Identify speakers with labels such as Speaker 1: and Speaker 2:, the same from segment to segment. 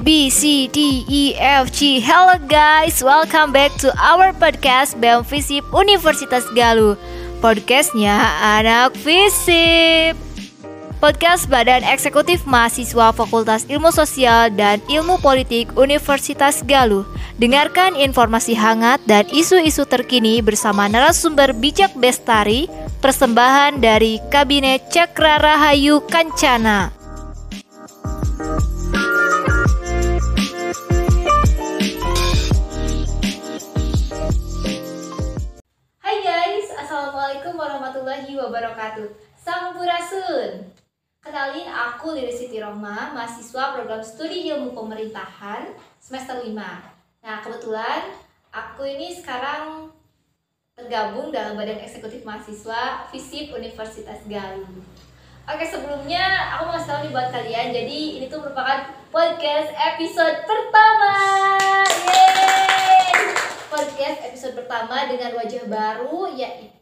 Speaker 1: B, C, D, E, F, G. Hello guys, welcome back to our podcast BEM Visip Universitas Galuh. Podcastnya Anak Visip. Podcast Badan Eksekutif Mahasiswa Fakultas Ilmu Sosial dan Ilmu Politik Universitas Galuh. Dengarkan informasi hangat dan isu-isu terkini bersama narasumber bijak bestari Persembahan dari Kabinet Cakra Rahayu Kancana wabarakatuh. Sampurasun Kenalin aku Lili Siti Roma, mahasiswa program studi ilmu pemerintahan semester 5 Nah kebetulan aku ini sekarang tergabung dalam badan eksekutif mahasiswa FISIP Universitas Galuh. Oke sebelumnya aku mau kasih tau nih buat kalian Jadi ini tuh merupakan podcast episode pertama. Yeay! Podcast episode pertama dengan wajah baru Yaitu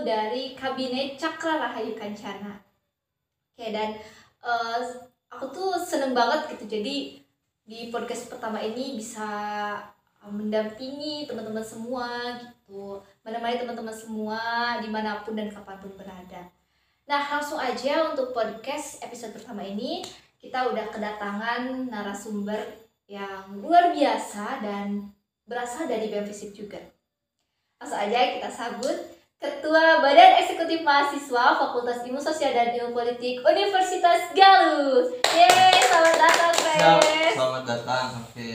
Speaker 1: dari Kabinet Cakra Rahayu Kancana. Oke dan eh, aku tuh seneng banget gitu. Jadi di podcast pertama ini bisa eh, mendampingi teman-teman semua gitu. Menemani teman-teman semua di mana pun dan kapan pun berada. Nah langsung aja untuk podcast episode pertama ini. Kita udah kedatangan narasumber yang luar biasa dan berasal dari BEM juga. Langsung aja kita sambut Ketua Badan Eksekutif Mahasiswa Fakultas Ilmu Sosial dan Ilmu Politik Universitas Galuh. Yeay, selamat datang, Pres.
Speaker 2: selamat datang. Oke.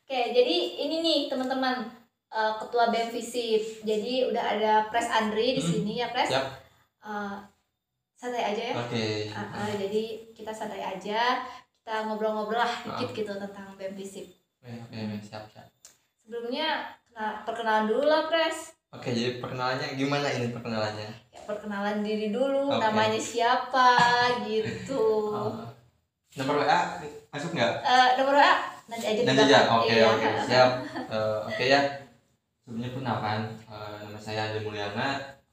Speaker 1: Oke, jadi ini nih teman-teman eh, Ketua BEM Fisip. Jadi udah ada Pres Andri di
Speaker 2: Hmm,
Speaker 1: sini ya, Pres.
Speaker 2: siap.
Speaker 1: Eh, santai aja ya.
Speaker 2: Oke.
Speaker 1: Ah, ah, jadi kita santai aja, kita ngobrol-ngobrol lah dikit
Speaker 2: Ah.
Speaker 1: gitu tentang BEM Fisip.
Speaker 2: Oke, oke, oke, siap, siap.
Speaker 1: Sebelumnya kena- perkenalan dulu lah, Pres.
Speaker 2: Oke, jadi perkenalannya gimana ini perkenalannya?
Speaker 1: Ya, perkenalan diri dulu,
Speaker 2: Oke.
Speaker 1: namanya siapa gitu.
Speaker 2: Oh. Nomor WA masuk nggak?
Speaker 1: Eh, nomor WA nanti aja
Speaker 2: Nanti aja. Oke,
Speaker 1: Iya.
Speaker 2: oke, siap. Eh, oke ya. Sebelumnya perkenalkan, eh, nama saya Andi Mulyana,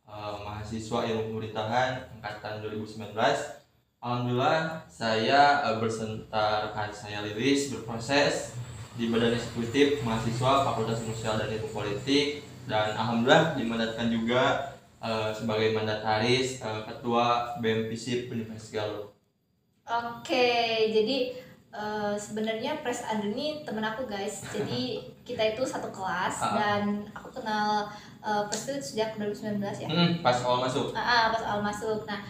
Speaker 2: eh, mahasiswa ilmu pemerintahan angkatan 2019. Alhamdulillah saya eh, bersentar kan saya liris berproses di Badan Eksekutif Mahasiswa Fakultas Sosial dan Ilmu Politik dan alhamdulillah dimandatkan juga eh, sebagai mandataris eh, ketua BEM FISIP Universitas Galuh.
Speaker 1: Oke, jadi eh, sebenarnya Pres Andri ini temen aku guys. Jadi kita itu satu kelas
Speaker 2: Ah.
Speaker 1: dan aku kenal eh, Pres itu sejak 2019 ya.
Speaker 2: Hmm, pas awal masuk.
Speaker 1: Ah, ah, pas awal masuk. Nah,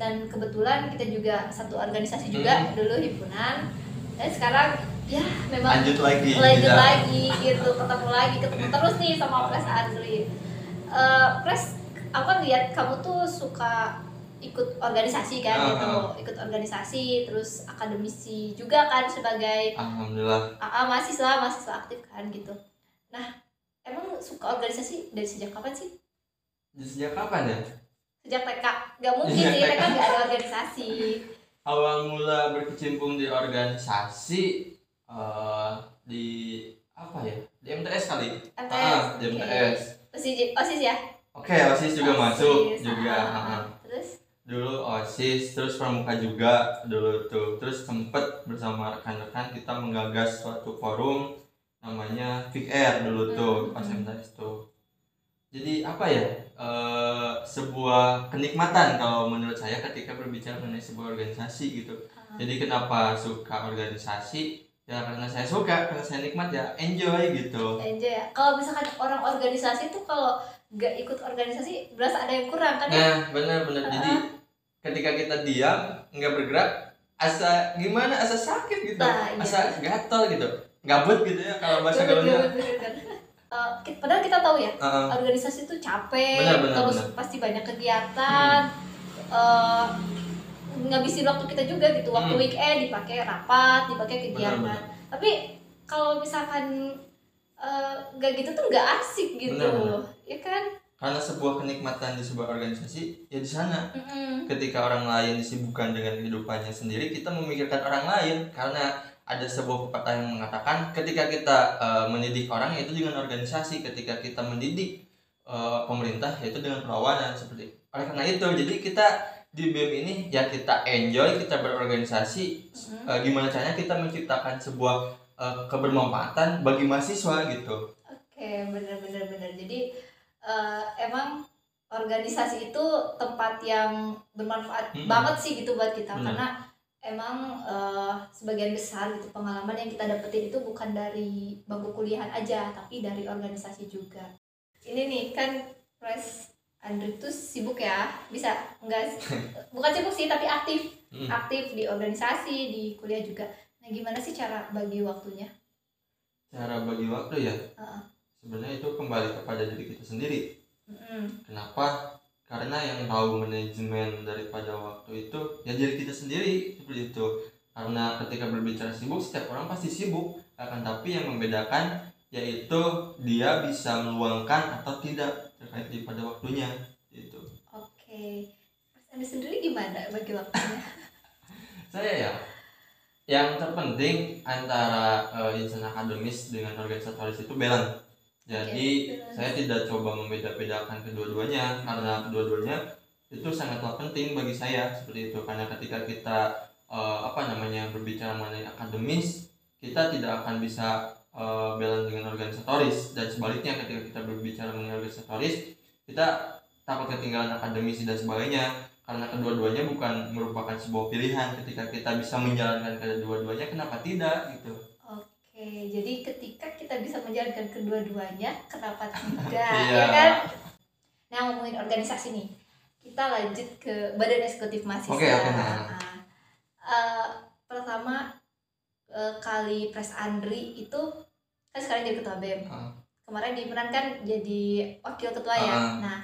Speaker 1: dan kebetulan kita juga satu organisasi juga
Speaker 2: Hmm.
Speaker 1: dulu himpunan. Dan sekarang ya memang
Speaker 2: Lanjut lagi.
Speaker 1: lanjut
Speaker 2: Tidak.
Speaker 1: lagi gitu, ketemu lagi, ketemu terus nih sama Pres Andri. Eh, Pres, aku kan lihat kamu tuh suka ikut organisasi kan
Speaker 2: Ah,
Speaker 1: gitu, ikut organisasi, terus akademisi juga kan sebagai
Speaker 2: Alhamdulillah.
Speaker 1: AA mahasiswa, mahasiswa aktif kan gitu. Nah, emang suka organisasi dari sejak kapan sih?
Speaker 2: Jadi Sejak kapan ya?
Speaker 1: Sejak TK, gak mungkin sih,
Speaker 2: TK.
Speaker 1: TK gak ada organisasi.
Speaker 2: awal mula berkecimpung di organisasi eh, di apa ya di MTS kali
Speaker 1: MTS,
Speaker 2: ah di
Speaker 1: oke.
Speaker 2: MTS
Speaker 1: OSIS, OSIS ya?
Speaker 2: oke osis juga masuk
Speaker 1: OSIS,
Speaker 2: juga
Speaker 1: ah,
Speaker 2: ah,
Speaker 1: ah.
Speaker 2: ah.
Speaker 1: Terus?
Speaker 2: dulu osis terus pramuka juga dulu tuh terus sempet bersama rekan-rekan kita menggagas suatu forum namanya Air dulu tuh
Speaker 1: Hmm,
Speaker 2: pas
Speaker 1: hmm.
Speaker 2: MTS tuh jadi apa ya eh, sebuah kenikmatan kalau menurut saya ketika berbicara mengenai sebuah organisasi gitu
Speaker 1: Ah,
Speaker 2: jadi kenapa suka organisasi ya karena saya suka karena saya nikmat ya enjoy gitu
Speaker 1: enjoy ya. Kalau misalkan orang organisasi tuh kalau gak ikut organisasi berasa ada yang kurang kan ya?
Speaker 2: nah benar-benar jadi ketika kita diam nggak bergerak asa gimana asa sakit gitu
Speaker 1: Nah, iya.
Speaker 2: asa gatel gitu gabut gitu ya kalau bahasa gaulnya
Speaker 1: ki- padahal kita tahu ya,
Speaker 2: Heeh.
Speaker 1: organisasi tuh capek,
Speaker 2: Benar, benar,
Speaker 1: terus
Speaker 2: benar.
Speaker 1: pasti banyak kegiatan. eh, ngabisin waktu kita juga gitu, waktu
Speaker 2: Hmm.
Speaker 1: weekend dipakai rapat, dipakai kegiatan.
Speaker 2: Benar,
Speaker 1: Tapi kalau misalkan eh, nggak gitu tuh nggak asik gitu,
Speaker 2: Benar, benar.
Speaker 1: ya kan?
Speaker 2: karena sebuah kenikmatan di sebuah organisasi ya di sana
Speaker 1: Mm-mm.
Speaker 2: ketika orang lain disibukkan dengan kehidupannya sendiri kita memikirkan orang lain karena ada sebuah pepatah yang mengatakan ketika kita eh, mendidik orang yaitu dengan organisasi ketika kita mendidik eh, pemerintah yaitu dengan perlawanan seperti oleh karena itu jadi kita di BEM ini ya kita enjoy kita berorganisasi
Speaker 1: Mm-mm.
Speaker 2: eh, gimana caranya kita menciptakan sebuah eh, kebermanfaatan bagi mahasiswa gitu
Speaker 1: Oke, bener-bener bener. Jadi eh, emang organisasi itu tempat yang bermanfaat
Speaker 2: Mm-mm.
Speaker 1: banget sih gitu buat kita
Speaker 2: Bener.
Speaker 1: karena emang eh, sebagian besar gitu pengalaman yang kita dapetin itu bukan dari bangku kuliahan aja tapi dari organisasi juga. Ini nih kan Pres Andri tuh sibuk ya, bisa enggak bukan sibuk sih tapi aktif.
Speaker 2: Mm.
Speaker 1: aktif di organisasi di kuliah juga. Nah gimana sih cara bagi waktunya?
Speaker 2: cara bagi waktu ya?
Speaker 1: Heeh.
Speaker 2: sebenarnya itu kembali kepada diri kita sendiri. Kenapa? Karena yang tahu manajemen daripada waktu itu ya diri kita sendiri seperti itu. Karena ketika berbicara sibuk setiap orang pasti sibuk. Akan tapi yang membedakan yaitu dia bisa meluangkan atau tidak terkait daripada waktunya itu
Speaker 1: Oke, Mas Anda sendiri gimana bagi waktunya?
Speaker 2: saya ya yang terpenting antara eh, insan akademis dengan organisatoris itu balance jadi
Speaker 1: balance.
Speaker 2: saya tidak coba membeda-bedakan kedua-duanya karena kedua-duanya itu sangatlah penting bagi saya seperti itu karena ketika kita eh, apa namanya berbicara mengenai akademis kita tidak akan bisa eh, balance dengan organisatoris dan sebaliknya ketika kita berbicara mengenai organisatoris kita takut ketinggalan akademisi dan sebagainya karena kedua-duanya bukan merupakan sebuah pilihan ketika kita bisa menjalankan kedua-duanya kenapa tidak gitu
Speaker 1: Oke, jadi ketika kita bisa menjalankan kedua-duanya, kenapa tidak?
Speaker 2: Iya.
Speaker 1: Ya kan? Nah, ngomongin organisasi nih, kita lanjut ke Badan Eksekutif Mahasiswa.
Speaker 2: Oke, oke, nah.
Speaker 1: Nah, eh, pertama eh, kali Pres Andri itu kan sekarang jadi ketua BEM.
Speaker 2: Ah.
Speaker 1: Kemarin diperankan jadi wakil ketua ya.
Speaker 2: Ah.
Speaker 1: Nah,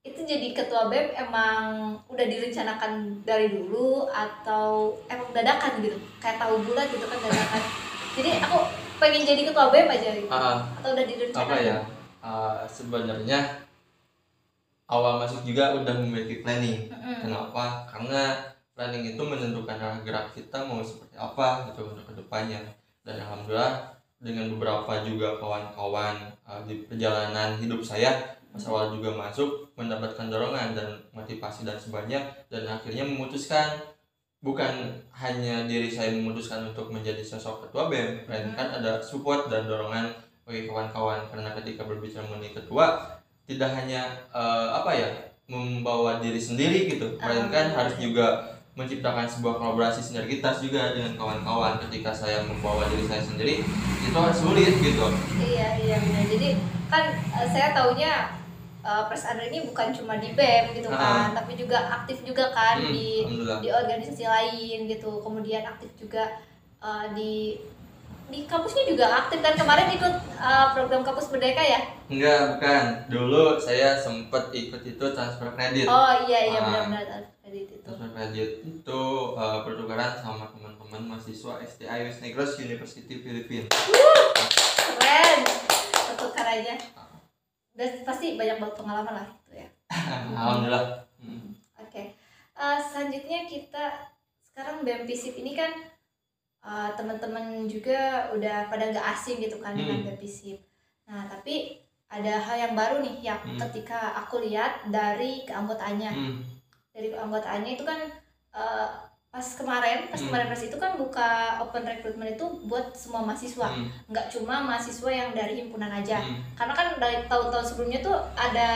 Speaker 1: itu jadi ketua BEM emang udah direncanakan dari dulu atau emang dadakan gitu kayak tahu bulat gitu kan dadakan jadi aku pengen jadi ketua BEM aja gitu
Speaker 2: Ah,
Speaker 1: atau udah direncanakan
Speaker 2: apa ya uh, sebenarnya awal masuk juga udah memiliki planning
Speaker 1: Mm-mm.
Speaker 2: kenapa karena planning itu menentukan arah gerak kita mau seperti apa gitu untuk ke depannya dan alhamdulillah dengan beberapa juga kawan-kawan uh, di perjalanan hidup saya pas awal juga masuk mendapatkan dorongan dan motivasi dan sebagainya dan akhirnya memutuskan bukan hanya diri saya memutuskan untuk menjadi sosok ketua BEM melainkan ada support dan dorongan bagi kawan-kawan karena ketika berbicara mengenai ketua tidak hanya eh, apa ya membawa diri sendiri gitu melainkan
Speaker 1: Ah.
Speaker 2: harus juga menciptakan sebuah kolaborasi sinergitas juga dengan kawan-kawan ketika saya membawa diri saya sendiri itu sulit gitu.
Speaker 1: Iya iya benar. Jadi kan eh, saya taunya eh, Pres Andri ini bukan cuma di BEM gitu kan tapi juga aktif juga kan
Speaker 2: Hmm,
Speaker 1: di di organisasi lain gitu. Kemudian aktif juga eh, di di kampusnya juga aktif. Kan kemarin ikut eh, program kampus merdeka ya?
Speaker 2: Enggak bukan. Dulu saya sempat ikut itu transfer kredit.
Speaker 1: Oh iya iya
Speaker 2: Ah.
Speaker 1: benar-benar kredit itu.
Speaker 2: Itu eh, pertukaran sama teman-teman mahasiswa STI West Negros University Filipina.
Speaker 1: Keren. Pertukar aja. Dan pasti banyak banget pengalaman lah itu ya.
Speaker 2: Alhamdulillah. Hmm.
Speaker 1: oke. Eh, selanjutnya kita sekarang BEM FISIP ini kan eh, teman-teman juga udah pada nggak asing gitu kan dengan
Speaker 2: Hmm.
Speaker 1: BEM FISIP nah tapi ada hal yang baru nih yang
Speaker 2: Hmm.
Speaker 1: ketika aku lihat dari keanggotaannya.
Speaker 2: Hmm.
Speaker 1: Dari keanggotaannya itu kan eh, pas kemarin pas
Speaker 2: Hmm.
Speaker 1: kemarin pas itu kan buka open recruitment itu buat semua mahasiswa.
Speaker 2: Hmm.
Speaker 1: nggak cuma mahasiswa yang dari himpunan aja.
Speaker 2: Hmm.
Speaker 1: karena kan dari tahun-tahun sebelumnya tuh ada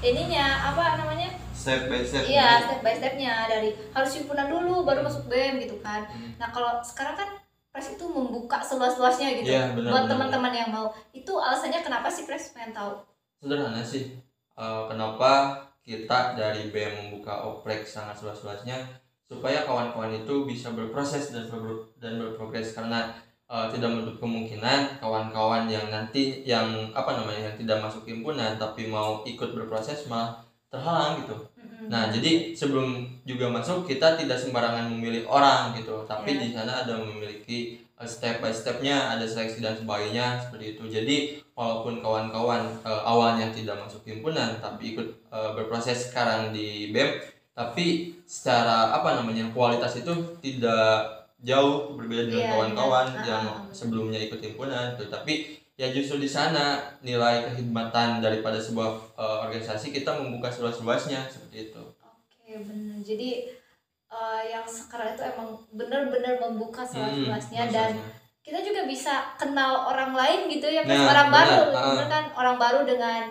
Speaker 1: ininya apa namanya?
Speaker 2: Step by step.
Speaker 1: Iya step by stepnya. Dari harus himpunan dulu baru masuk BEM gitu kan.
Speaker 2: Hmm.
Speaker 1: nah kalau sekarang kan pres itu membuka seluas-luasnya gitu
Speaker 2: Iya, benar,
Speaker 1: buat teman-teman yang mau. Itu alasannya kenapa sih pres pengen tahu?
Speaker 2: Sederhana sih. Eh, kenapa kita dari BEM membuka oprek sangat seluas-luasnya supaya kawan-kawan itu bisa berproses dan ber- dan berprogres karena eh, tidak menutup kemungkinan kawan-kawan yang nanti yang apa namanya yang tidak masuk himpunan tapi mau ikut berproses malah terhalang gitu
Speaker 1: Mm-mm.
Speaker 2: Nah, jadi sebelum juga masuk kita tidak sembarangan memilih orang gitu, tapi
Speaker 1: Iya.
Speaker 2: di sana ada memiliki uh, step by stepnya, ada seleksi dan sebagainya seperti itu. Jadi walaupun kawan-kawan uh, awalnya tidak masuk himpunan, tapi ikut uh, berproses sekarang di BEM, tapi secara apa namanya kualitas itu tidak jauh berbeda dengan
Speaker 1: Iya,
Speaker 2: kawan-kawan
Speaker 1: iya.
Speaker 2: yang
Speaker 1: Ah, ah, ah.
Speaker 2: sebelumnya ikut himpunan, tapi ya justru di sana nilai kehidmatan daripada sebuah uh, organisasi kita membuka seluas-luasnya seperti itu.
Speaker 1: oke benar. Jadi eh, yang sekarang itu emang benar-benar membuka seluas-luasnya
Speaker 2: Hmm,
Speaker 1: dan kita juga bisa kenal orang lain gitu ya.
Speaker 2: Nah,
Speaker 1: orang baru,
Speaker 2: benar, ah.
Speaker 1: bener kan? Orang baru dengan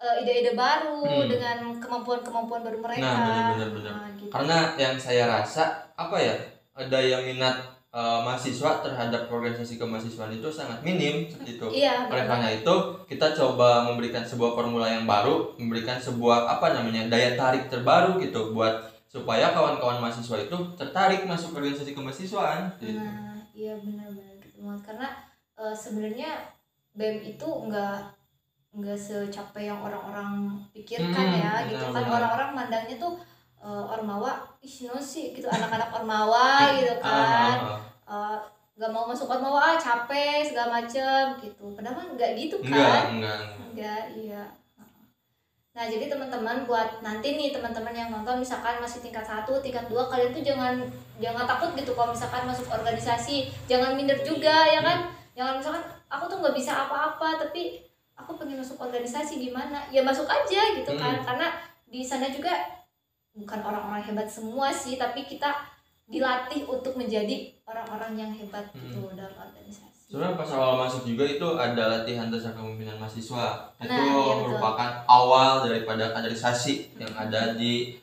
Speaker 1: eh, ide-ide baru,
Speaker 2: Hmm.
Speaker 1: dengan kemampuan-kemampuan baru mereka.
Speaker 2: Nah, benar-benar benar.
Speaker 1: Nah, gitu.
Speaker 2: Karena yang saya rasa apa ya daya minat eh, mahasiswa terhadap organisasi kemahasiswaan itu sangat minim seperti itu.
Speaker 1: Iya,
Speaker 2: Oleh karena itu kita coba memberikan sebuah formula yang baru, memberikan sebuah apa namanya daya tarik terbaru gitu buat supaya kawan-kawan mahasiswa itu tertarik masuk organisasi kemahasiswaan. gitu.
Speaker 1: Nah, iya benar-benar gitu banget. Karena eh, sebenarnya BEM itu enggak enggak secapek yang orang-orang pikirkan
Speaker 2: Hmm,
Speaker 1: ya gitu kan orang-orang mandangnya tuh eh, ormawa ih no sih gitu anak-anak ormawa gitu kan
Speaker 2: Ah, ah,
Speaker 1: Eh, nggak mau masuk ormawa ah capek segala macem gitu padahal nggak gitu
Speaker 2: ah. enggak,
Speaker 1: kan
Speaker 2: enggak, enggak.
Speaker 1: enggak iya nah jadi teman-teman buat nanti nih teman-teman yang nonton misalkan masih tingkat satu tingkat dua kalian tuh jangan jangan takut gitu kalau misalkan masuk organisasi. Jangan minder juga ya kan? Jangan misalkan aku tuh nggak bisa apa-apa tapi aku pengen masuk organisasi gimana? Ya masuk aja gitu kan. Karena di sana juga bukan orang-orang hebat semua sih tapi kita dilatih untuk menjadi orang-orang yang hebat gitu dalam organisasi
Speaker 2: Sebenarnya pas awal masuk juga itu ada latihan dasar kepemimpinan mahasiswa. Itu
Speaker 1: Nah, iya betul.
Speaker 2: merupakan awal daripada kaderisasi yang ada di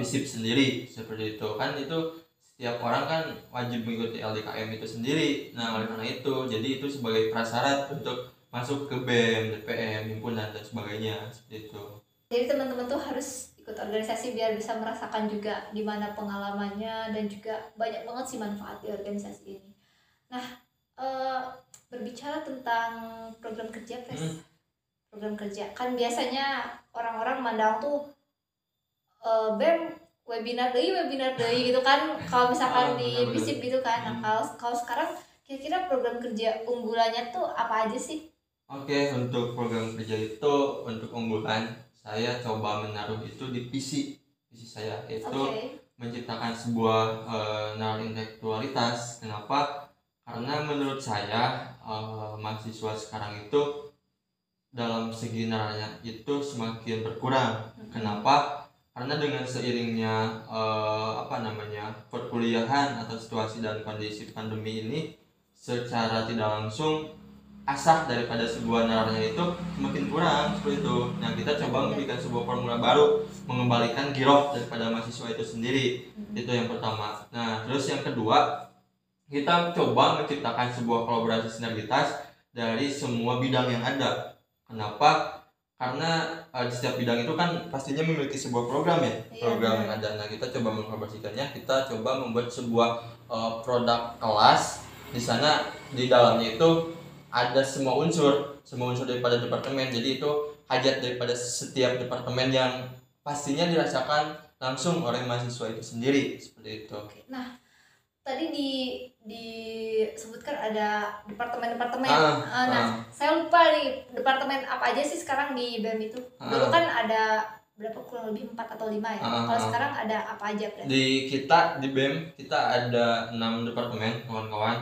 Speaker 2: FISIP sendiri seperti itu. Kan itu setiap orang kan wajib mengikuti LDKM itu sendiri. Nah, oleh karena itu, jadi itu sebagai prasyarat untuk masuk ke BEM, DPM, himpunan dan sebagainya seperti itu.
Speaker 1: jadi teman-teman tuh harus ikut organisasi biar bisa merasakan juga gimana pengalamannya dan juga banyak banget sih manfaat di organisasi ini nah eh, berbicara tentang program kerja Pres
Speaker 2: Hmm.
Speaker 1: program kerja kan biasanya orang-orang mandang tuh eh, bem webinar deh webinar deh gitu kan kalau misalkan
Speaker 2: Ah,
Speaker 1: di bisip gitu kan nah
Speaker 2: Hmm.
Speaker 1: kalau kalau sekarang kira-kira program kerja unggulannya tuh apa aja sih
Speaker 2: Oke, untuk program kerja itu untuk unggulan saya coba menaruh itu di PC PC saya itu
Speaker 1: oke
Speaker 2: menciptakan sebuah eh, nalar intelektualitas. Kenapa? Karena menurut saya eh, mahasiswa sekarang itu dalam segi nalarnya itu semakin berkurang. Kenapa? Karena dengan seiringnya eh, apa namanya perkuliahan atau situasi dan kondisi pandemi ini secara tidak langsung asah daripada sebuah nalarnya itu semakin kurang seperti itu. Nah kita coba memberikan sebuah formula baru mengembalikan giroh daripada mahasiswa itu sendiri itu yang pertama. Nah terus yang kedua kita coba menciptakan sebuah kolaborasi sinergitas dari semua bidang yang ada. Kenapa? Karena eh, di setiap bidang itu kan pastinya memiliki sebuah program ya,
Speaker 1: Iya,
Speaker 2: program yang ada. Nah kita coba mengkolaborasikannya, kita coba membuat sebuah eh, produk kelas di sana di dalamnya itu ada semua unsur, semua unsur daripada departemen. Jadi itu hajat daripada setiap departemen yang pastinya dirasakan langsung oleh mahasiswa itu sendiri seperti itu.
Speaker 1: Nah, tadi di disebutkan ada departemen-departemen.
Speaker 2: Ah,
Speaker 1: Ah, nah,
Speaker 2: ah.
Speaker 1: saya lupa nih departemen apa aja sih sekarang di BEM itu. Dulu
Speaker 2: Ah.
Speaker 1: kan ada berapa kurang lebih empat atau lima ya.
Speaker 2: Ah,
Speaker 1: Kalau
Speaker 2: ah.
Speaker 1: sekarang ada apa aja berarti?
Speaker 2: Di kita di BEM kita ada enam departemen kawan-kawan.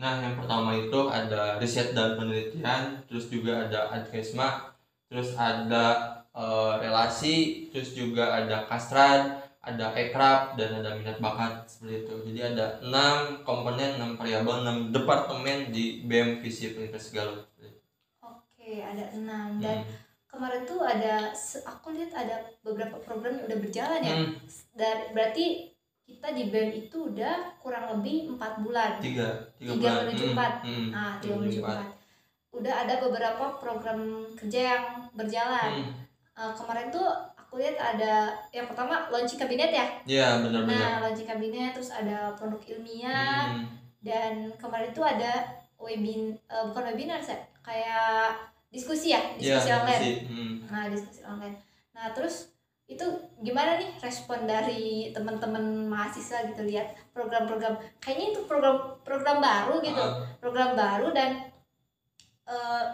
Speaker 2: Nah yang pertama itu ada riset dan penelitian, terus juga ada adkesma, terus ada eh, relasi, terus juga ada kastrad, ada ekrab dan ada minat bakat seperti itu. Jadi ada enam komponen, enam variabel, enam departemen di BEM Visi Universitas Galuh.
Speaker 1: Oke, ada enam dan
Speaker 2: Hmm.
Speaker 1: kemarin tuh ada aku lihat ada beberapa program yang udah berjalan ya.
Speaker 2: Hmm,
Speaker 1: Dan berarti kita di BEM itu udah kurang lebih empat bulan.
Speaker 2: tiga, tiga,
Speaker 1: Tiga
Speaker 2: bulan.
Speaker 1: menuju
Speaker 2: Hmm,
Speaker 1: empat.
Speaker 2: hmm,
Speaker 1: Nah,
Speaker 2: tiga
Speaker 1: tiga
Speaker 2: menuju empat.
Speaker 1: Udah ada beberapa program kerja yang berjalan.
Speaker 2: Hmm,
Speaker 1: Eh, kemarin tuh aku lihat ada yang pertama launching kabinet ya.
Speaker 2: Iya benar-benar.
Speaker 1: Nah, launching kabinet terus ada produk ilmiah
Speaker 2: Hmm,
Speaker 1: dan kemarin tuh ada webin eh, bukan webinar sih, kayak diskusi ya,
Speaker 2: Iya,
Speaker 1: diskusi online.
Speaker 2: diskusi. Hmm.
Speaker 1: Nah, diskusi online. Nah, terus itu gimana nih respon dari teman-teman mahasiswa gitu lihat program-program kayaknya itu program program baru gitu
Speaker 2: Ah.
Speaker 1: program baru dan eh,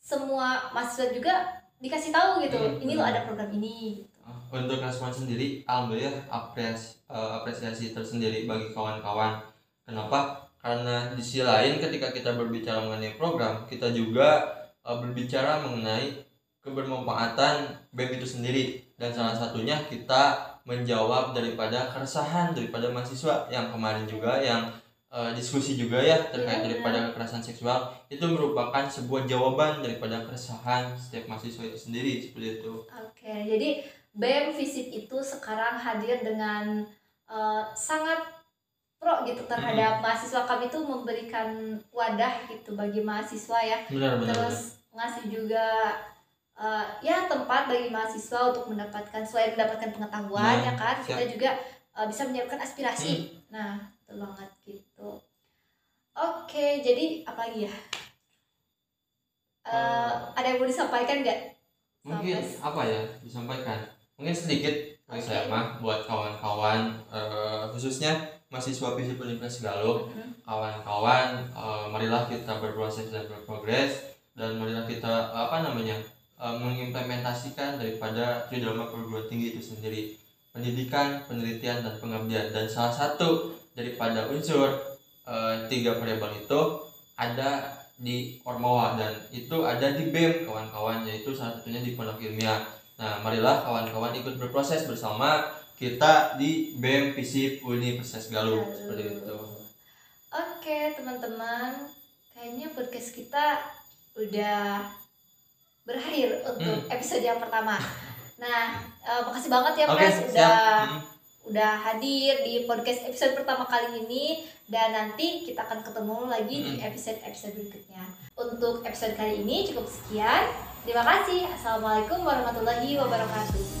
Speaker 1: semua mahasiswa juga dikasih tahu gitu
Speaker 2: Hmm,
Speaker 1: ini loh
Speaker 2: hmm.
Speaker 1: ada program ini gitu.
Speaker 2: Untuk respon sendiri, alhamdulillah apresiasi, eh, apresiasi tersendiri bagi kawan-kawan. Kenapa? Karena di sisi lain ketika kita berbicara mengenai program, kita juga eh, berbicara mengenai kebermanfaatan BEM itu sendiri. dan salah satunya kita menjawab daripada keresahan daripada mahasiswa yang kemarin juga yang uh, diskusi juga ya terkait
Speaker 1: Iya,
Speaker 2: daripada kekerasan seksual itu merupakan sebuah jawaban daripada keresahan setiap mahasiswa itu sendiri seperti itu.
Speaker 1: Oke, jadi BEM Visip itu sekarang hadir dengan uh, sangat pro gitu terhadap mahasiswa kami itu memberikan wadah gitu bagi mahasiswa ya.
Speaker 2: Benar benar. benar.
Speaker 1: Terus ngasih juga uh, ya tempat bagi mahasiswa untuk mendapatkan selain mendapatkan pengetahuan
Speaker 2: Nah,
Speaker 1: ya kan,
Speaker 2: siap.
Speaker 1: kita juga uh, bisa menyiapkan aspirasi. Nah, banget gitu. Oke, jadi apa lagi ya? Uh,
Speaker 2: Eh,
Speaker 1: ada yang mau disampaikan nggak?
Speaker 2: mungkin
Speaker 1: Sampai-
Speaker 2: apa ya disampaikan mungkin sedikit dari saya mah buat kawan-kawan eh, khususnya mahasiswa FISIP Universitas Galuh
Speaker 1: Mhm.
Speaker 2: kawan-kawan eh, marilah kita berproses dan berprogres dan marilah kita apa namanya mengimplementasikan daripada Tridharma perguruan tinggi itu sendiri pendidikan penelitian dan pengabdian dan salah satu daripada unsur eh, tiga variabel itu ada di Ormawa dan itu ada di BEM kawan-kawan yaitu salah satunya di Pondok Ilmiah. Nah, marilah kawan-kawan ikut berproses bersama kita di BEM FISIP Universitas Galuh seperti itu.
Speaker 1: Oke, teman-teman. Kayaknya podcast kita udah berakhir untuk
Speaker 2: Hmm.
Speaker 1: episode yang pertama. Nah, eh, makasih banget ya Pres
Speaker 2: siap.
Speaker 1: udah
Speaker 2: Hmm.
Speaker 1: Udah hadir di podcast episode pertama kali ini dan nanti kita akan ketemu lagi di episode-episode berikutnya. Untuk episode kali ini cukup sekian. Terima kasih. Assalamualaikum warahmatullahi wabarakatuh.